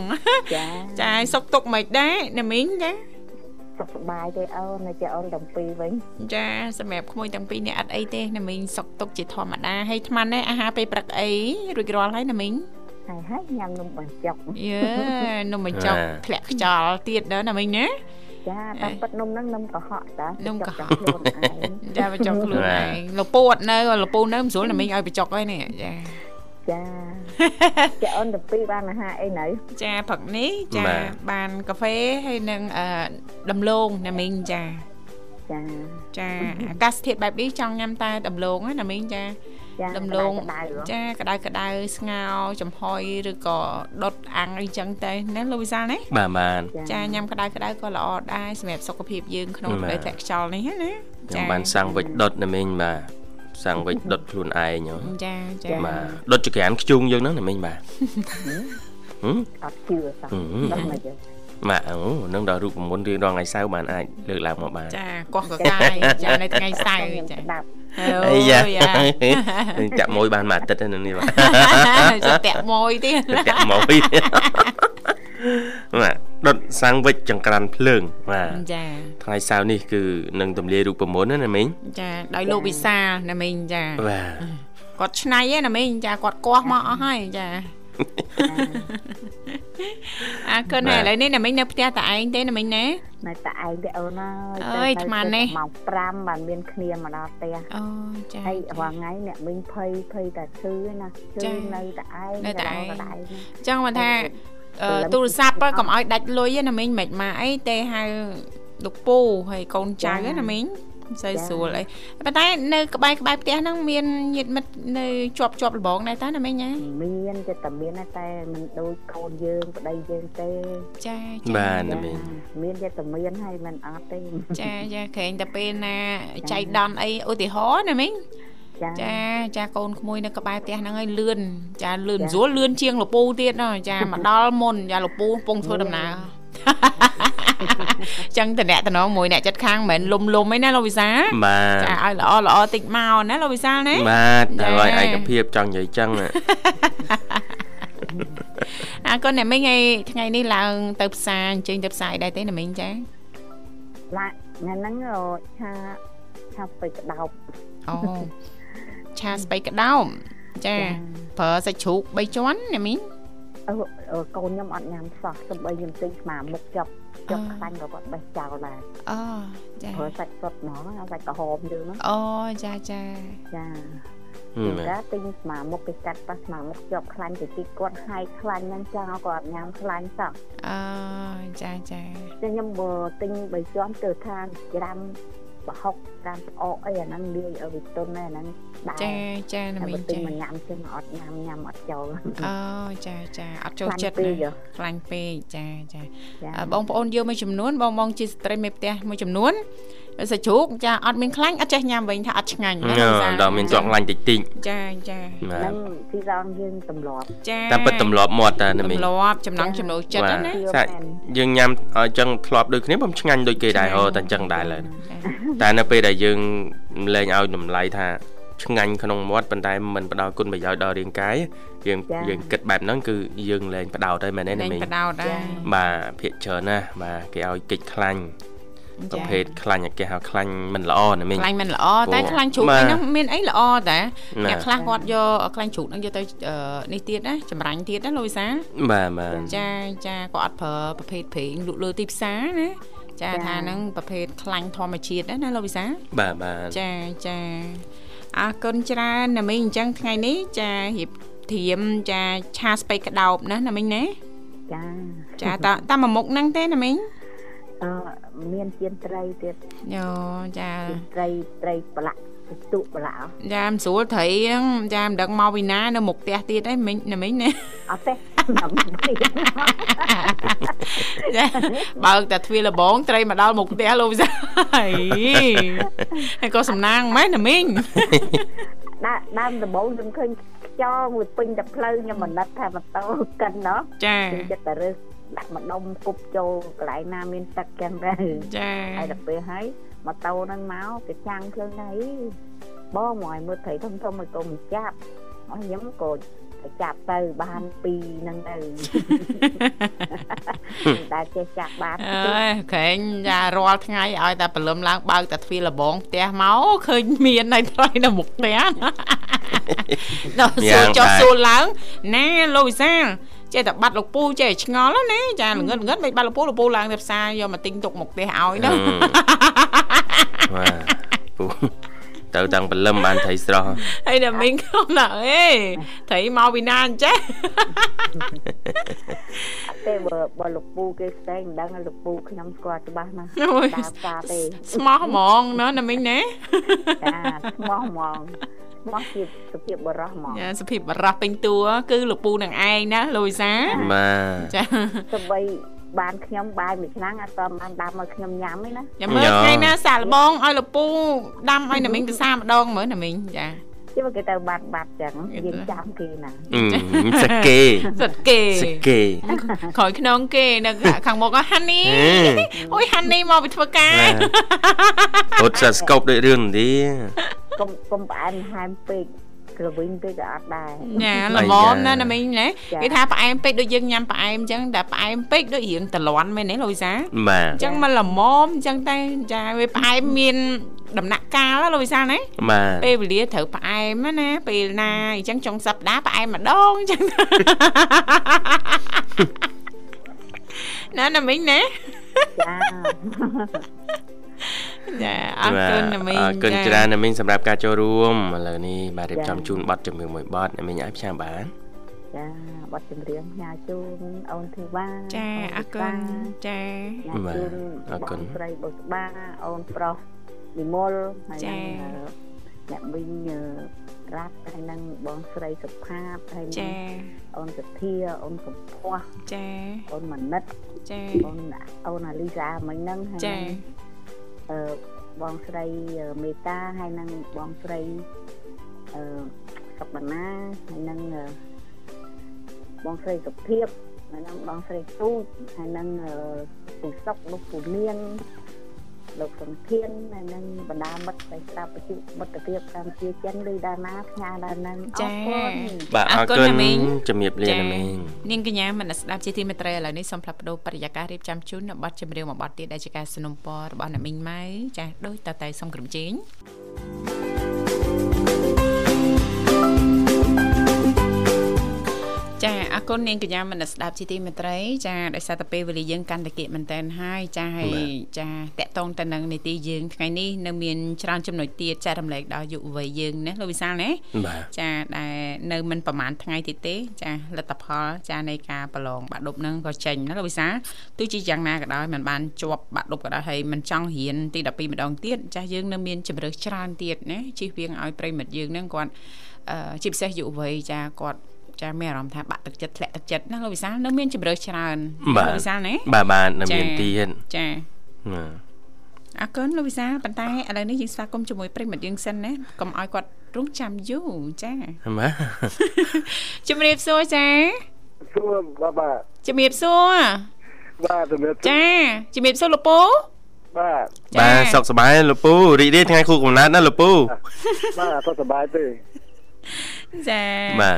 ចាចាសុកទុកមិនដែរណាមីងចាសុខសប្បាយទេអូននៅជាអូនទាំងពីរវិញចាសម្រាប់ក្មួយទាំងពីរនេះអត់អីទេណាមីងសុខទុកជាធម្មតាហើយថ្មនេះអាហារពេលព្រឹកអីរួចរាល់ហើយណាមីងហើយហើយញ៉ាំនំបញ្ចុកយេនំបញ្ចុកធ្លាក់ខ្យល់ទៀតដែរណាមីងណា ចាតាមពិតនំហ្នឹងនំកុហកតានំកុហកខ្លួនឯងចាបញ្ចុកខ្លួនឯងលពូអត់នៅលពូនៅមិនស្រួលណាមីងឲ្យបញ្ចុកហើយនេះចាចាចាអូនទៅពីបានអាហារអីនៅចាព្រឹកនេះចាបានកាហ្វេហើយនឹងអឺដំឡូងណាមីងចាចាចាអាកាសធាតុបែបនេះចង់ញ៉ាំតែដំឡូងណាមីងចា ដំឡូងចាក្តៅក្តៅស្ងោចំហុយឬក៏ដុតអាំងអីចឹងទៅណាលោកវិសាលណាបាទបាទចាញ៉ាំក្តៅក្តៅក៏ល្អដែរសម្រាប់សុខភាពយើងក្នុងរដូវធ្លាក់ខ្យល់នេះណាចាបានសាំងវិចដុតណាមីងបាទសាំងវិចដុតខ្លួនឯងចាចាបាទដុតចក្រានខ្ជូងយើងហ្នឹងណាមីងបាទអត់ជឿសោះដល់មកយើង ម៉ាក់អូនឹងដល់រូបមន្តរៀងរាល់ថ្ងៃសៅរ៍បានអាចលើកឡើងមកបានចាកោះកកាយចានៅថ្ងៃសៅរ៍ចាអីយ៉ាចាក់មួយបានមួយអាទិត្យហ្នឹងនេះបាទចាក់មួយទៀតចាក់មួយបាទដុតសាំងវិចចង្ក្រានភ្លើងបាទចាថ្ងៃសៅរ៍នេះគឺនឹងទម្លាយរូបមន្តណាណាមីងចាដោយលោកវិសាណាមីងចាបាទគាត់ឆ្នៃណាមីងចាគាត់កោះមកអស់ហើយចា អាកូនឥឡូវនេះណាមិញនៅផ្ទះតាឯងទេណាមិញណានៅតាឯងទេអូនអើយអាត្មានេះម៉ោង5បានមានគ្នាមកដល់ផ្ទះអូចាហើយរាល់ថ្ងៃអ្នកមិញភ័យភ័យតែឈឺណាឈឺនៅតាឯងនៅតាឯងចង់មកថាទូរស័ព្ទកុំឲ្យដាច់លុយណាមិញមិនមកអីទេហៅលោកពូហើយកូនចៅណាមិញ មិនសូវស្រួលអីប៉ុន្តែនៅក្បែរក្បែរផ្ទះហ្នឹងមានញាតិមិត្តនៅជាប់ជាប់លបងដែរតាណាមីងណាមានតែតែមានតែមិនដូចកូនយើងប្តីយើងទេចាចាបាទណាមីងមានតែតែមានហើយមិនអត់ទេចាចាក្រែងតែពេលណាចៃដន្យអីឧទាហរណ៍ណាមីងចាចាកូនក្មួយនៅក្បែរផ្ទះហ្នឹងឲ្យលឿនចាលឿនស្រួលលឿនជាងលពូទៀតចាមកដល់មុនចាលពូកំពុងធ្វើដំណើរ ចឹងតំណតំណងមួយអ្នកចិត្តខាងមិនលុំលុំអីណាលោកវិសាបាទចាឲ្យល្អល្អតិចមកណាលោកវិសាណាបាទឲ្យឯកភាពចង់និយាយចឹងអើកូនអ្នកមីងឯថ្ងៃនេះឡើង ទៅផ្សារអញ្ជើញទៅផ្សាយដែរទេអ្នកមីងចាឡាថ្ងៃហ្នឹងឆាឆាស្ពៃក្តោបអូឆាស្ពៃក្តោបចាប្រើសាច់ជ្រូក3ជាន់អ្នកមីងអឺ កូនខ្ញុំអត់ញ៉ាំសោះសំបីខ្ញុំទិញស្មាមុខចាប់ចាប់ខ្លាញ់ក៏គាត់បេះចោលដែរអូចាប្រើសាច់សុតហ្មងសាច់ក្រហមយើងហ្នឹងអូចាចាចាគេទិញស្មាមុខគេកាត់ប៉ះស្មាមុខជាប់ខ្លាញ់ទៅទីគាត់ហាយខ្លាញ់ហ្នឹងចោលគាត់ញ៉ាំខ្លាញ់សោះអូចាចាខ្ញុំបើទិញបីជាន់ទៅថាក្រាម ប្រហុកតាមផ្អកអីអាហ្នឹងលាយឲ្យវាទុនដែរអាហ្នឹងដែរចាចាណាមីចាមកញ៉ាំចឹងអត់ញ៉ាំញ៉ាំអត់ចូលអូចាចាអត់ចូលចិត្តណាខ្លាញ់ពេកចាចាបងប្អូនយកមួយចំនួនបងបងជាស្ត្រីមេផ្ទះមួយចំនួន សាច់ជ្រូកចាអត់មានខ្លាញ់អត់ចេះញ៉ាំវិញថាអត់ឆ្ងាញ់ណាអឺសាដល់មានជាប់ខ្លាញ់តិចតិចចាចាបាហ្នឹងទទីរងយើងទម្លាប់ចាតាមពិតទម្លាប់មាត់តាណាមីទម្លាប់ចំណង់ចំណូលចិត្តបាទណាសាច់យើងញ៉ាំឲ្យចឹងធ្លាប់ដូចគ្នាបំឆ្ងាញ់ដូចគេដែរហ៎តែអញ្ចឹងដែរឡើយតែនៅពេលដែលយើងលែងឲ្យតម្លៃថាឆ្ងាញ់ក្នុងមាត់ប៉ុន្តែមិនផ្ដល់គុណប្រយោជន៍ដល់រាងកាយយើងយើងគិតបែបហ្នឹងគឺយើងលែងផ្ដោតហើយមែនទេលេណាងមីបដោតដែរបាទភាកច្រើនណាស់បាទគេឲ្យកិច្ចខ្លាញ់ ប្រភេទខ្លាញ់គេហៅខ្លាញ់មិនល្អណាមីងខ្លាញ់មិនល្អតែព្រោះខ្លាញ់ជ្រូកបាទអីហ្នឹងមានអីល្អតែណាអ្នកខ្លះគាត់យកខ្លាញ់ជ្រូកហ្នឹងយកទៅអឺនេះទៀតណាចម្រាញ់ទៀតណាលោកវិសាបាទបាទចាចាគាត់អត់ប្រើប្រភេទប្រេងលក់លើទីផ្សារណាចាថាហ្នឹងប្រភេទខ្លាញ់ធម្មជាតិណាណាលោកវិសាបាទបាទចាចាអរគុណច្រើនណាមីងអញ្ចឹងថ្ងៃនេះចារៀបធៀមចាឆាស្ពៃក្តោបណាណាមីងណាចាចាតាតាមមួយមុខហ្នឹងទេណាមីង អឺមានជៀនត្រីទៀតយោចាជៀនត្រីត្រីប្រឡាក់ទុកប្រឡាក់អស់ចាមិនស្រួលត្រីហ្នឹងចាមិនដឹងមកពីណានៅមុខផ្ទះទៀតឯងមីងណាមីងណាអត់ទេខ្ញុំទៀតចាបើកតែទ្វារលបងត្រីមកដល់មុខផ្ទះលោកវិសាហើយហើយក៏សំណាងម៉េចណាមីងដើមដើមដំបូងខ្ញុំឃើញខ្យល់មួយពេញតែផ្លូវខ្ញុំមិនដឹងថាម៉ូតូកិនណោះចាខ្ញុំចិត្តតែរើស ដាក់ម្ដុំគប់ចូលកន្លែងណាមានទឹកចឹងទៅចាហើយដល់ពេលហើយម៉ូតូហ្នឹងមកគេចាំងភ្លើងទៅបងមកឲ្យមើលត្រីធំធំឲ្យកុំចាប់អស់ខ្ញុំក៏ទៅចាប់ទៅបានពីរហ្នឹងទៅតែចេះចាប់បានអើយក្រែងចារាល់ថ្ងៃឲ្យតែព្រលឹមឡើងបើកតែទ្វារលបងផ្ទះមកឃើញមានហើយត្រីនៅមុខផ្ទះដល់សួរចុះសួរឡើងណាលោកវិសាល ចេះតែបាត់លោកពូចេះឆ្ងល់ណាចាល្ងឹតល្ងឹតមិនបាត់លោកពូលោកពូឡើងទៅផ្សារយកមកទិញទុកមុខផ្ទះឲ្យណាបាទពូទៅតាំងព្រលឹមបានត្រីស្រស់ហើយតែមីងខំណាអេត្រីមកពីណាអញ្ចេះទេបើបើលោកពូគេស្ដែងមិនដឹងឲ្យលោកពូខ្ញុំស្គាល់ច្បាស់ណាស់អូយដើរផ្សារទេស្មោះហ្មងណាណាមីងណាចាស្មោះហ្មង ស្មោះជាសុភាពបរោះហ្មងចាសុភាពបរោះពេញតួគឺលោកពូនឹងឯងណាលោកវិសាបាទចាទៅបីបានខ្ញុំបាយមួយឆ្នាំងអត់តបានដាំឲ្យខ្ញុំញ៉ាំទេណាចាំមើលថ្ងៃណាសាកល្បងឲ្យលោកពូដាំឲ្យណាមីងទៅសាម្ដងមើលណាមីងចា ជិះគេទៅបាត់បាត់ចឹងយើងចាំគេណាអឺសកេសិតគេសកេក្រោយខ្នងគេនៅខាងមុខហាន់នេះហេអូយហាន់នេះមកពីធ្វើការអត់សាស្កូបដូចរឿងនេះកុំកុំផ្អែមហែមពេកក្រវិញពេកក៏អត់ដែរញ៉ាអាល្មយ៉ាមណាណាមីងណាចាគេថាផ្អែមពេកដូចយើងញ៉ាំផ្អែមអញ្ចឹងតែផ្អែមពេកដូចរៀងតលន់មែនទេលោកវិសាបាទអញ្ចឹងមិនល្មមអញ្ចឹងតែចាវាផ្អែមមាន ដំណាក់កាលណាលោកវិសាណាបាទពេលវេលាត្រូវផ្អែមណាពេលណាអញ្ចឹងចុងសប្តាហ៍ផ្អែមម្ដងអញ្ចឹងណាណាមីងណាចាចាអរគុណណាមីងអរគុណច្រើនណាមីងសម្រាប់ការចូលរួមឥឡូវនេះបាទរៀបចំជូនប័ណ្ណជំនឿមួយប័ណ្ណណាមីងអាចផ្សាយបានចាបတ်ចម្រៀងផ្ញើជូនអូនធីវ៉ាចាអរគុណចាផ្ញើជូនអរគុណបងស្រីបុស្បាអូនប្រុស និមលហើយចានឹងអ្នកវិញអឺរ៉ាត់ហើយនឹងបងស្រីសុផាតហើយនឹងចាអូនសធាអូនកំភួសចាអូនមនិតចាអូនអូនអាលីសាមិញហ្នឹងហើយចានឹងអឺបងស្រីអឺមេតាហើយនឹងបងស្រីអឺសុកបណ្ណាហើយនឹងអឺបងស្រីសុភាពហើយនឹងបងស្រីទូចហើយនឹងអឺពូសុកលោកពូនាង លោកសំធានហើយនឹងបណ្ដាមិត្តដែលស្ដាប់វិទ្យុមិត្តភាពកម្ពុជាចិនឬដាណាផ្ញើដល់នឹងអរគុណ បាទអ អ រ រគុ គុ ណ ណ ណាមីង ជំរាបលាណាមីង នាងកញ្ញាមនស្ដាប់ជាទីមេត្រីឥឡូវនេះសូមផ្លាប់បដោបរិយាកាសរៀបចំជូននៅប័ណ្ណចម្រៀងមួយប័ណ្ណទៀតដែលជាការสนับสนุนរបស់អ្នកមីងម៉ៅចាស់ដូចតតែសូមក្រុមជេង ចាអរគុណនាងកញ្ញាមនស្ដាប់ជាទីមេត្រីចាដោយសារតែពេលវេលាយើងកាន់តែគៀកមែនតែនហើយចាហើយចាតកតងទៅនឹងនីតិយើងថ្ងៃនេះនៅមានច្រើនចំណុចទៀតចែករំលែកដល់យុវវ័យយើងណាលោកវិសាលណា បាទ ចាដែលនៅមិនប្រហែលថ្ងៃទៀតទេ ចាលទ្ធផលចានៃការប្រឡងបាក់ឌុបហ្នឹងក៏ចេញណាលោកវិសាទោះជាយ៉ាងណាក៏ដោយมันបានជាប់បាក់ឌុបក៏ដោយហើយมันចង់រៀនទី12ម្ដងទៀតចាយើងនៅមានជំរើសច្រើនទៀតណាជិះវៀងឲ្យប្រិមិត្តយើងហ្នឹងគាត់អឺជាពិសេសយុវវ័យចាគាត់ ចាមានអារម្មណ៍ថាបាក់ទឹកចិត្តធ្លាក់ទឹកចិត្តណាលោកវិសាលនៅមានជំរើសច្រើនបាទលោកវិសាលណាបាទបាទនៅចាមានទៀតចាបាទអរគុណលោកវិសាលប៉ុន្តែឥឡូវនេះយើងស្វាគមន៍ជាមួយប្រិមិត្តយើងសិនណាកុំឲ្យគាត់រងចាំយូរចាបាទជំរាបសួរចាសួរបាទបាទជំរាបសួរបាទជំរាបសួរចាជំរាបសួរលោកពូបាទចាបាទសុខសប្បាយលោកពូរីករាយថ្ងៃខួបកំណើតណាលោកពូបាទអត់សុខសប្បាយទេ ចាបាទ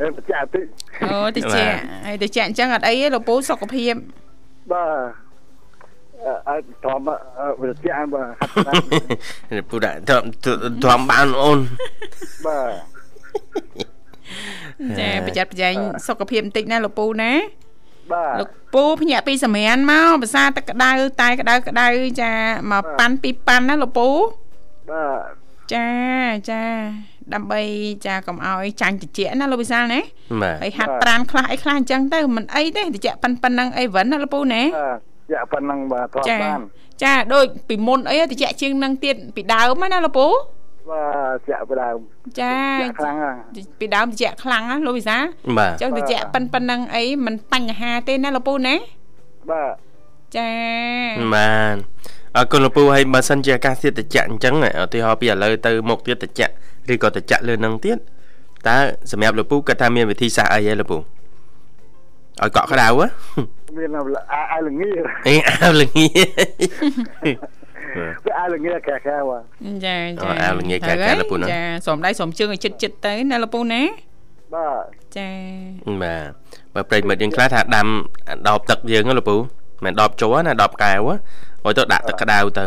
អឺចាតិចអូតិចបាទហើយតិចអញ្ចឹងអត់អីទេលោកពូសុខភាពបាទអឺអត់ធម្មអឺវិទ្យាបាទហាត់ណាស់លោកពូដាក់ទ្រាំទ្រាំបានអូនបាទចាប្រយ័ត្នប្រយែងសុខភាពបន្តិចណាលោកពូណាបាទលោកពូភ្ញាក់ពីសម្រានមកភាសាទឹកក្តៅតែក្តៅក្តៅចាមកប៉ាន់ពីរប៉ាន់ណាលោកពូបាទចាចា ដើម្បីចាកុំឲ្យចាញ់តិចណាលោកវិសាលណាបាទហើយហាត់ប្រានខ្លះអីខ្លះអញ្ចឹងទៅមិនអីទេតិចប៉ិនប៉ិនហ្នឹងអីវិនណាលោកពូណាបាទយ៉ាប៉ុណ្ណឹងបាទធម្មចាបានចាដូចពីមុនអីតិចជាងនឹងទៀតពីដើមហ្នឹងណាលោកពូបាទចាក់បដើមចាចាក់ខ្លាំងណាស់ពីដើមតិចខ្លាំងណាលោកវិសាលបាទអញ្ចឹងតិចប៉ិនប៉ិនហ្នឹងអីមិនបញ្ហាទេណាលោកពូណាបាទចាបាទអរគុណលោកពូហើយបើសិនជាអាកាសធាតុត្រជាក់អញ្ចឹងឧទាហរណ៍ពីឥឡូវទៅមុខទៀតត្រជាក់ ឬក៏ត្រជាក់លើនឹងទៀតតើសម្រាប់លោកពូគាត់ថាមានវិធីសាស្ត្រអីហ៎លោកពូឲ្យកក់ក្តៅហ៎មានអាអាលងាអេអើលងាវាអាលងាកែកែបាទចាអូចាអាវល្ងាចកែកែលោកពូណាចាសូមដៃសូមជើងឲ្យជិតជិតទៅណាលោកពូណាបាទចាបាទបើប្រិយមិត្តយើងខ្លះថាដាំដបទឹកយើងហ៎លោកពូមិនដបជ័រណាដបកែវហ៎ឲ្យទៅដាក់ទឹកក្តៅទៅ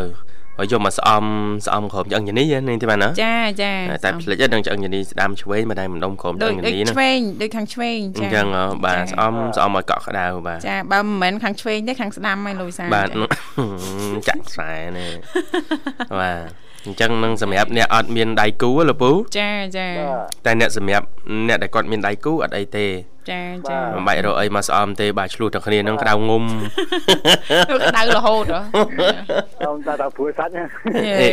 ហើយយកមកស្អំស្អំក្រុមឆ្អឹងយ៉ាងនេះនេះទេបាទណាចាចាតែផ្លេចហ្នឹងឆ្អឹងយ៉ាងនេះស្ដាំឆ្វេងមិនដែលមិនដុំក្រុមឆ្ដូអឹចងយ៉ាងដូចនេះណាឆ្វេងដូចខាងឆ្វេងអចាញ្ចឹងហ៎បាទស្អំស្អំឲ្យកក់ក្តៅបាទចាបើមិនមែនខាងឆ្វេងទេខាងស្ដាំហើយលោកវិសាលបាទចាក់ខ្សែនេះបាទ អញ្ចឹងនឹងសម្រាប់អ្នកអត់មានដៃគូហ៎លោកពូចាចាបាទតែអ្នកសម្រាប់អ្នកដែលគាត់មានដៃគូអត់អីទេចាចាមិនបាច់រកអីមកស្អំទេបាទឆ្លោះតែគ្នានឹងក្តៅងុំលោកក្តៅរហូតហ៎អោតាតាព្រួយសាច់ណាអេ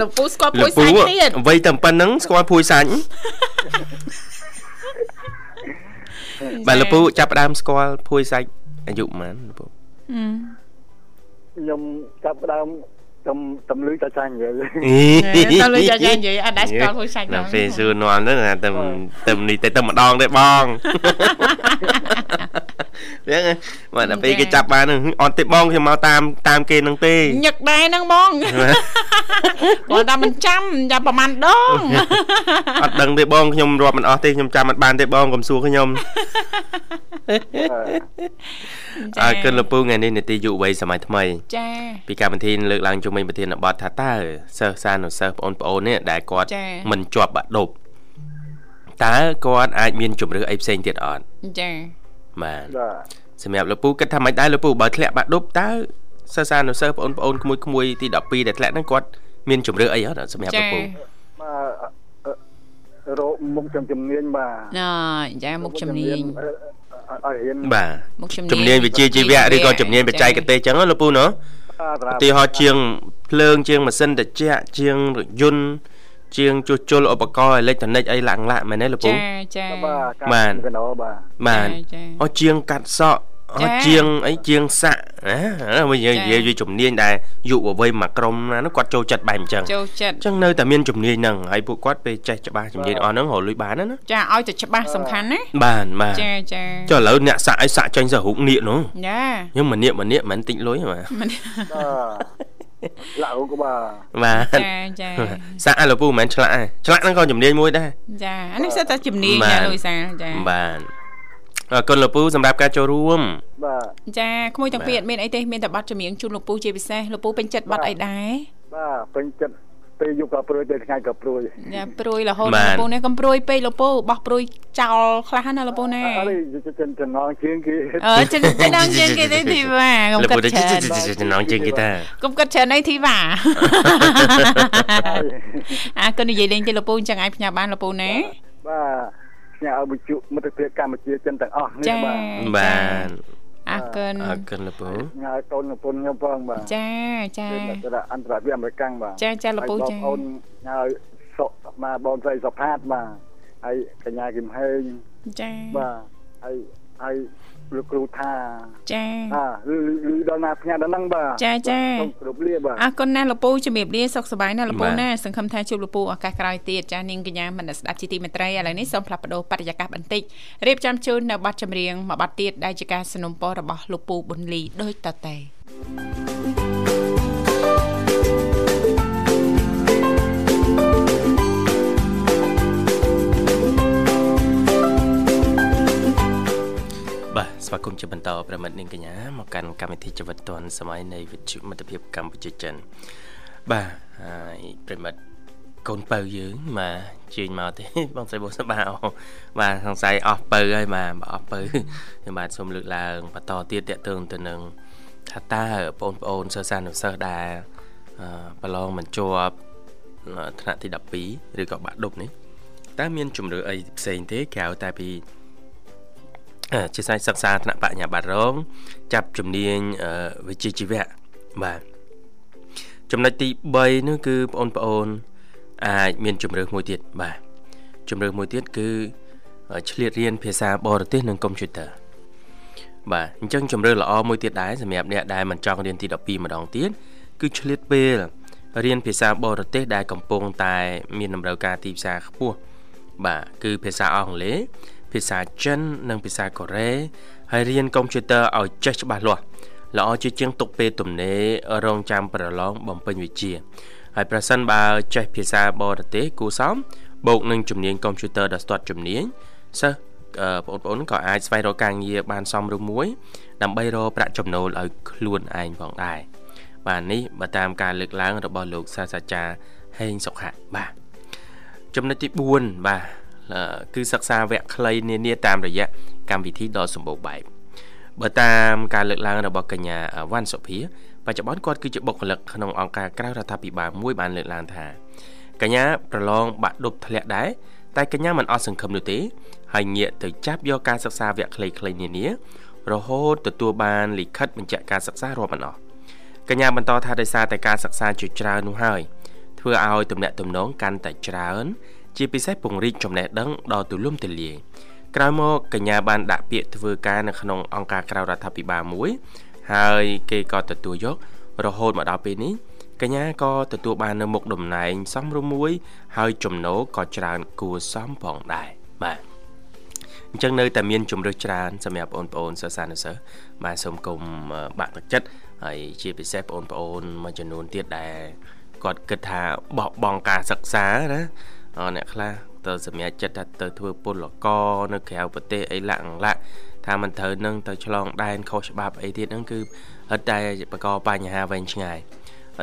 លោកពូស្គាល់ពួយសាច់ទៀតអ្វីតែប៉ុណ្្នឹងស្គាល់ភួយសាច់បាទលោកពូចាប់ផ្ដើមស្គាល់ភួយសាច់អាយុប៉ុន្មានលោកពូខ្ញុំចាប់ផ្ដើម ទំទំលឺតាចាញ់និយាយតើលើចាចានិយាយអត់ដែរស្គាល់ពួយសាច់ណាដល់ពេលសួរនាំទៅណាតែតែនេះតែតែម្ដងទេបងវាមកដល់ពេលគេចាប់បានហ្នឹងអត់ទេបងខ្ញុំមកតាមតាមគេហ្នឹងទេញឹកដែរហ្នឹងបងគាត់ថាមិនចាំចាំប្រហែលដងអត់ដឹងទេបងខ្ញុំរាប់មិនអស់ទេខ្ញុំចាំមិនបានទេបងកុំសួរខ្ញុំ អើគុណលពូថ្ងៃនេះនេតិយុវ័យសម័យថ្មី ចា ពីកម្មវិធីលើកឡើងជុំវិញប្រធានបទថាតើសិស្សសានុសិស្សបងប្អូននេះដែលគាត់ចា៎មិនជាប់បាក់ឌុបតើគាត់អាចមានជំរឿអីផ្សេងទៀតអត់ចាបាទបាទសម្រាប់លោកពូគិតថាមិនដែរលោកពូបើធ្លាក់បាក់ឌុបតើសិស្សសានុសិស្សបងប្អូនក្មួយក្មួយទី12ដែលធ្លាក់ហ្នឹងគាត់មានជំរឿអីអត់សម្រាប់ចាលោកពូបាទរោមុខចំជំនាញបាទណ៎ចាមុខជំនាញ ឲ្យរៀនបាទមុខជំនាញជំនាញវិជ្ជាជីវៈឬក៏ជំនាញបច្ចេកទេសចឹងណាលោកពូណាបាទឧទាហរណ៍ជាងភ្លើងជាងម៉ាស៊ីនត្រជាក់ជាងរថយន្តជាងជួសជុលឧបករណ៍អេឡិចត្រូនិកអីឡាក់ឡាក់មែនទេលោកពូចាចាបាទបាទកណោបាទបាទចាអូជាងកាត់សក់ អូចាជាងអីជាងសាក់ណាវិញនិចាយាយពីជំនាញដែលយុវវ័យមួយក្រុមណានោះគាត់ចូលចិត្តបែបអញ្ចឹងចូលចិត្តអញ្ចឹងនៅតែមានជំនាញហ្នឹងហើយពួកគាត់ពេលចេះច្បាស់ជំនាញអស់ហ្នឹងរកលុយបានណាណាចាឲ្យតែច្បាស់សំខាន់ណាបានបាទចាចាចុះឥឡូវអ្នកសាក់អីសាក់ចេញទៅរូបនៀកនោះចាខ្ញុំម្នាក់ម្នាក់មិនតិចលុយបាទមិនបាទឡាវក៏បាទបាទចាចាសាក់ឲ្យលោកពូមិនមែនឆ្លាក់ទេឆ្លាក់ហ្នឹងក៏ជំនាញមួយដែរចាអានេះសិតតែជំនាញបាទណាលោកវិសាលចាបាទ អរគុណលោកពូសម្រាប់ការចូលរួមបាទចាក្មួយទាំងពីរអត់មានអីទេមានតែប័ណ្ណចម្រៀងជូនលោកពូជាពិសេសលោកពូពេញចិត្តប័ណ្ណអីដែរបាទពេញចិត្តពេលយប់ក៏ព្រួយពេលថ្ងៃក៏ព្រួយចាព្រួយរហូតលោកពូនេះកុំព្រួយពេកលោកពូបោះព្រួយចោលខ្លះណាលោកពូណាអរិយចិនចំណងជាងគេអឺចឹងទៅដល់ជាងគេទេធីវ៉ាកុំលោកកាពូត់ទៅច្រើនចំណងជាងគេតាកុំកាត់ច្រើនអីធីវ៉ាអាកូននិយាយលេងទេលោកពូអញ្ចឹងអាចផ្ញើបានលោកពូណាបាទ ញ៉ាឲ្យបុជុមិត្តភាពកម្ពុជាចិនទាំងអស់នេះចាបាទបាទអរគុណអរគុណលោកពូញ៉ាឲ្យកូនប្រពន្ធខ្ញុំផងបាទចាចាពេលទៅអន្តរជាតិអាមេរិកបាទចាចាលោកពូចាអូនញ៉ាឲ្យសុកមកបងស្រីសុផាតបាទហើយកញ្ញាគឹមហេងចាបាទហើយហើយ លោកគ្រូថា ចា អាឬឬដល់ណាផ្ញើដល់ហ្នឹងបាទ ចាចា សូមគោរពលាបាទ អរគុណណាស់លោកពូជំរាបលាសុខសប្បាយណាស់លោកពូ បាទ ណាសង្ឃឹមថាជួបលោកពូឱកាសក្រោយទៀតចានាងកញ្ញាមនស្សស្ដាប់ជាទីមេត្រីឥឡូវនេះសូមផ្លាស់ប្ដូរបរិយាកាសបន្តិចរៀបចំជូននៅប័ណ្ណចម្រៀងមួយប័ណ្ណទៀតដែលជាការสนับสนุนរបស់លោកពូប៊ុនលីដូចតទៅ ស្វាគមន៍ជាបន្តប្រិមិត្តនាងកញ្ញាមកកាន់កម្មវិធីជីវិតឌွန်សម័យនៃវិទ្យុមិត្តភាពកម្ពុជាចិនបាទហើយប្រិមិត្តកូនបើយើងបាទជើញមកទេបងស្រីបងសបាអូបាទសង្ស័យអស់បើហើយបាទបើអស់បើខ្ញុំបាទសូមលើកឡើងបន្តទៀតតកតឹងទៅនឹងថាតើបងប្អូនសិស្សានុសិស្សដែលអឺប្រឡងមិនជាប់ថ្នាក់ទី12ឬក៏បាក់ឌុបនេះតើមានជំរឿអីផ្សេងទេក្រៅតែពីអឺ ជាសាយសិក្សាថ្នាក់បញ្ញាបត្ររងចាប់ជំនាញអឺវិជ្ជាជីវៈបាទចំណុចទី3នោះគឺបងប្អូន អាចមានជំរឿមួយទៀតបាទជំរឿមួយទៀតគឺឆ្លៀតរៀនភាសាបរទេសនិងកុំព្យូទ័របាទអញ្ចឹងជំរឿល្អមួយទៀតដែរសម្រាប់អ្នកដែលមិនចង់រៀនទី12ម្ដងទៀតគឺឆ្លៀតពេលរៀនភាសាបរទេសដែលកំពុងតែ មានតម្រូវការទីផ្សារខ្ពស់បាទគឺភាសាអង់គ្លេស ភាសាចិន និងភាសាកូរ៉េហើយរៀនកុំព្យូទ័រឲ្យចេះច្បាស់លាស់ល្អជាជាងទុកពេលទំនេររងចាំប្រឡងបំពេញវិជ្ជាហើយប្រសិនបើចេះភាសាបរទេសគួរសមបូកនឹងជំនាញកុំព្យូទ័រដ៏ស្ទាត់ជំនាញសិស្សអឺបងប្អូនក៏អាចស្វែងរកការងារបានសមរម្យមួយ ដើម្បីរកប្រាក់ចំណូលឲ្យខ្លួនឯងផងដែរបាទនេះបើតាមការលើកឡើងរបស់លោកសាស្ត្រាចារ្យហេងសុខៈបាទចំណុចទី4បាទអឺ គឺសិក្សាវគ្គខ្លីនានាតាមរយៈកម្មវិធីដ៏សម្បូរបែបបើតាមការលើកឡើងរបស់កញ្ញាវ៉ាន់សុភាបច្ចុប្បន្នគាត់គឺជាបុគ្គលិកក្នុងអង្គការក្រៅរដ្ឋាភិបាលមួយបានលើកឡើងថាកញ្ញាប្រឡងបាក់ឌុបធ្លាក់ដែរតែកញ្ញាមិនអស់សង្ឃឹមនោះទេហើយងាកទៅចាប់យកការសិក្សាវគ្គខ្លីៗនានារហូតទទួលបានលិខិតបញ្ជាក់ការសិក្សារាប់មិនអស់កញ្ញាបន្តថាដោយសារតែការសិក្សាជាច្រើននោះហើយធ្វើឲ្យទំនាក់ទំនងកាន់តែច្រើន ជាពិសេសពង្រីកចំណេះដឹងដ៏ទូលំទូលាយក្រោយមកកញ្ញាបានដាក់ពាក្យធ្វើការនៅក្នុងអង្គការក្រៅរដ្ឋាភិបាលមួយ ហើយគេក៏ទទួលយករហូតមកដល់ពេលនេះកញ្ញាក៏ទទួលបាននៅមុខតំណែងសមរម្យមួយ ហើយចំណូលក៏ច្រើនគួរសមផងដែរបាទអញ្ចឹងនៅតែមានជំរើសច្រើនសម្រាប់បងប្អូនសិស្សានុសិស្សបាទសូមគុំបាក់ទឹកចិត្តហើយជាពិសេសបងប្អូនមួយចំនួនទៀតដែលគាត់គិតថាបោះបង់ការសិក្សាណា អអ្នកខ្លះទៅសម្រាប់ចិត្តថាទៅធ្វើពលករនៅក្រៅប្រទេសអីឡាក់អង្លាក់ថាមិនត្រូវនឹងទៅឆ្លងដែនខុសច្បាប់អីទៀតហ្នឹងគឺហិតតែបកបញ្ហាវែងឆ្ងាយ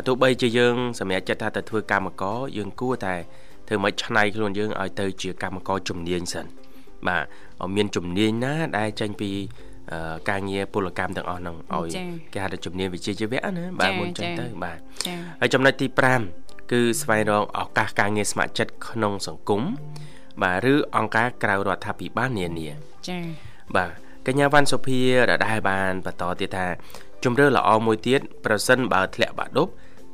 ទោះបីជាយើងសម្រាប់ចិត្តថាទៅធ្វើកម្មករយើងគួរតែធ្វើមិនឆ្នៃខ្លួនយើងឲ្យទៅជាកម្មករជំនាញសិនបាទឲ្យមានជំនាញណាដែលចេញពីការងារពលកម្មទាំងអស់ហ្នឹងឲ្យគេហៅថាជំនាញវិជ្ជាជីវៈណាបាទមុនចឹងទៅបាទហើយចំណុចទី5 គឺស្វែងរកឱកាសការងារស្ម័គ្រចិត្តក្នុងសង្គមបាទឬអង្គការក្រៅរដ្ឋាភិបាលនានាចា៎បាទកញ្ញាវ៉ាន់សុភាដដែលបានបន្តទៀតថាជំរឿល្អមួយទៀតប្រសិនបើធ្លាក់បាក់ឌុប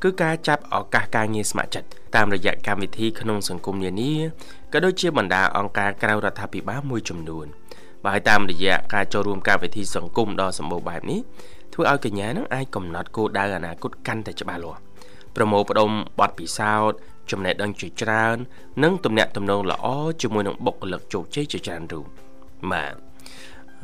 គឺការចាប់ឱកាសការងារស្ម័គ្រចិត្តតាមរយៈកម្មវិធីក្នុងសង្គមនានាក៏ដូចជាបណ្ដាអង្គការក្រៅរដ្ឋាភិបាលមួយចំនួនបាទតាមរយៈការចូលរួមកម្មវិធីសង្គមដ៏សម្បូរបែបនេះធ្វើឲ្យកញ្ញានឹងអាចកំណត់គោលដៅអនាគតកាន់តែច្បាស់លាស់ ប្រមូលផ្ដុំបទពិសោធន៍ចំណេះដឹងជាច្រើន និងទំនាក់ទំនងល្អជាមួយនឹងបុគ្គលិកជោគជ័យជាច្រើនរូបបាទ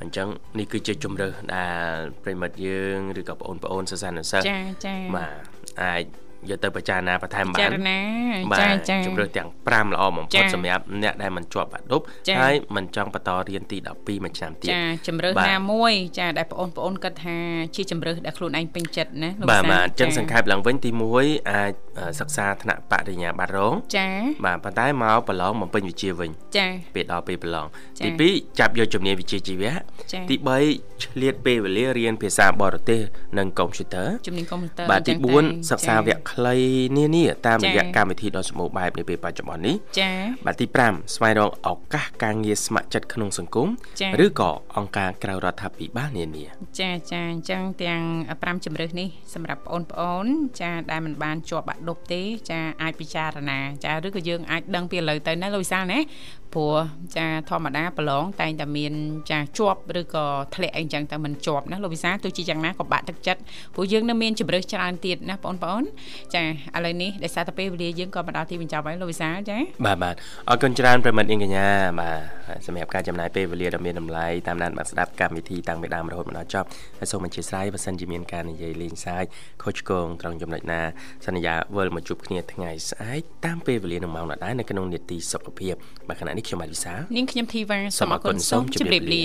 អញ្ចឹងនេះគឺជាជំរើសដែលប្រិមិត្តយើងឬក៏បងប្អូនសិស្សានុសិស្សចាចាបាទអាច យកទៅពិចារណាបន្ថែមបានចារណាចាចាជំរឿសទាំង5ល្អបំផុតសម្រាប់អ្នកដែលមិនជាប់បាក់ឌុបហើយមិនចង់បន្តរៀនទី12មួយឆ្នាំទៀតចាជំរឿសណាមួយចាដែលបងប្អូនគិតថាជាជំរឿសដែលខ្លួនឯងពេញចិត្តណាលោកបាទបាទអញ្ចឹងសង្ខេបឡើងវិញទី1អាចសិក្សាថ្នាក់បរិញ្ញាបត្ររងចាបាទប៉ុន្តែមកប្រឡងបំពេញវិជ្ជាវិញចាពេលដល់ពេលប្រឡងទី2ចាប់យកជំនាញវិជ្ជាជីវៈ ទី3ឆ្លៀតពេលវេលារៀនភាសាបរទេសនិងកុំព្យូទ័រជំនាញកុំព្យូទ័របាទទី4សិក្សាវគ្គខ្លីនានាតាមរយៈកម្មវិធីដ៏សម្បូរបែបនាពេលបច្ចុប្បន្ននេះចា៎បាទទី5ស្វែងរកឱកាសការងារស្ម័គ្រចិត្តក្នុងសង្គមឬក៏អង្គការក្រៅរដ្ឋាភិបាលនានាចាចាអញ្ចឹងទាំង5ជំរើសនេះសម្រាប់បងប្អូន ចាដែលមិនបានជាប់បាក់ឌុបទេ ចាអាចពិចារណា ចាឬក៏យើងអាចដឹងពីឥឡូវទៅណាលោកវិសាលណាព្រោះចាធម្មតាប្រឡងតែងតែមានចាជាប់ឬក៏ធ្លាក់អីចឹងទៅមិនជាប់ណាលោកវិសាទោះជាយ៉ាងណាក៏បាក់ទឹកចិត្តព្រោះយើងនៅមានជំរឿសច្រើនទៀតណាបងប្អូនចាឥឡូវនេះដោយសារតែពេលវេលាយើងក៏មកដល់ទីបញ្ចប់ហើយលោកវិសាចាបាទបាទអរគុណច្រើនប្រិមិត្តអ៊ីងកញ្ញាបាទសម្រាប់ការចំណាយពេលវេលាដ៏មានតម្លៃតាមដានបាទស្ដាប់កម្មវិធីតាំងពីដើមរហូតមកដល់ចប់ហើយសូមអធិស្ឋានបើសិនជាមានការនិយាយលេងសើចខុសឆ្គងត្រង់ចំណុចណាសន្យាវិលមកជួបគ្នាថ្ងៃស្អែកតាមពេលវេលានឹងម៉ោងដដែលនៅក្នុងនេតិសុខភាពបាទខណៈនេះខ្ញុំបាទវិសានាងខ្ញុំធីវ៉ាសូមអរគុណសូមជម្រាបលា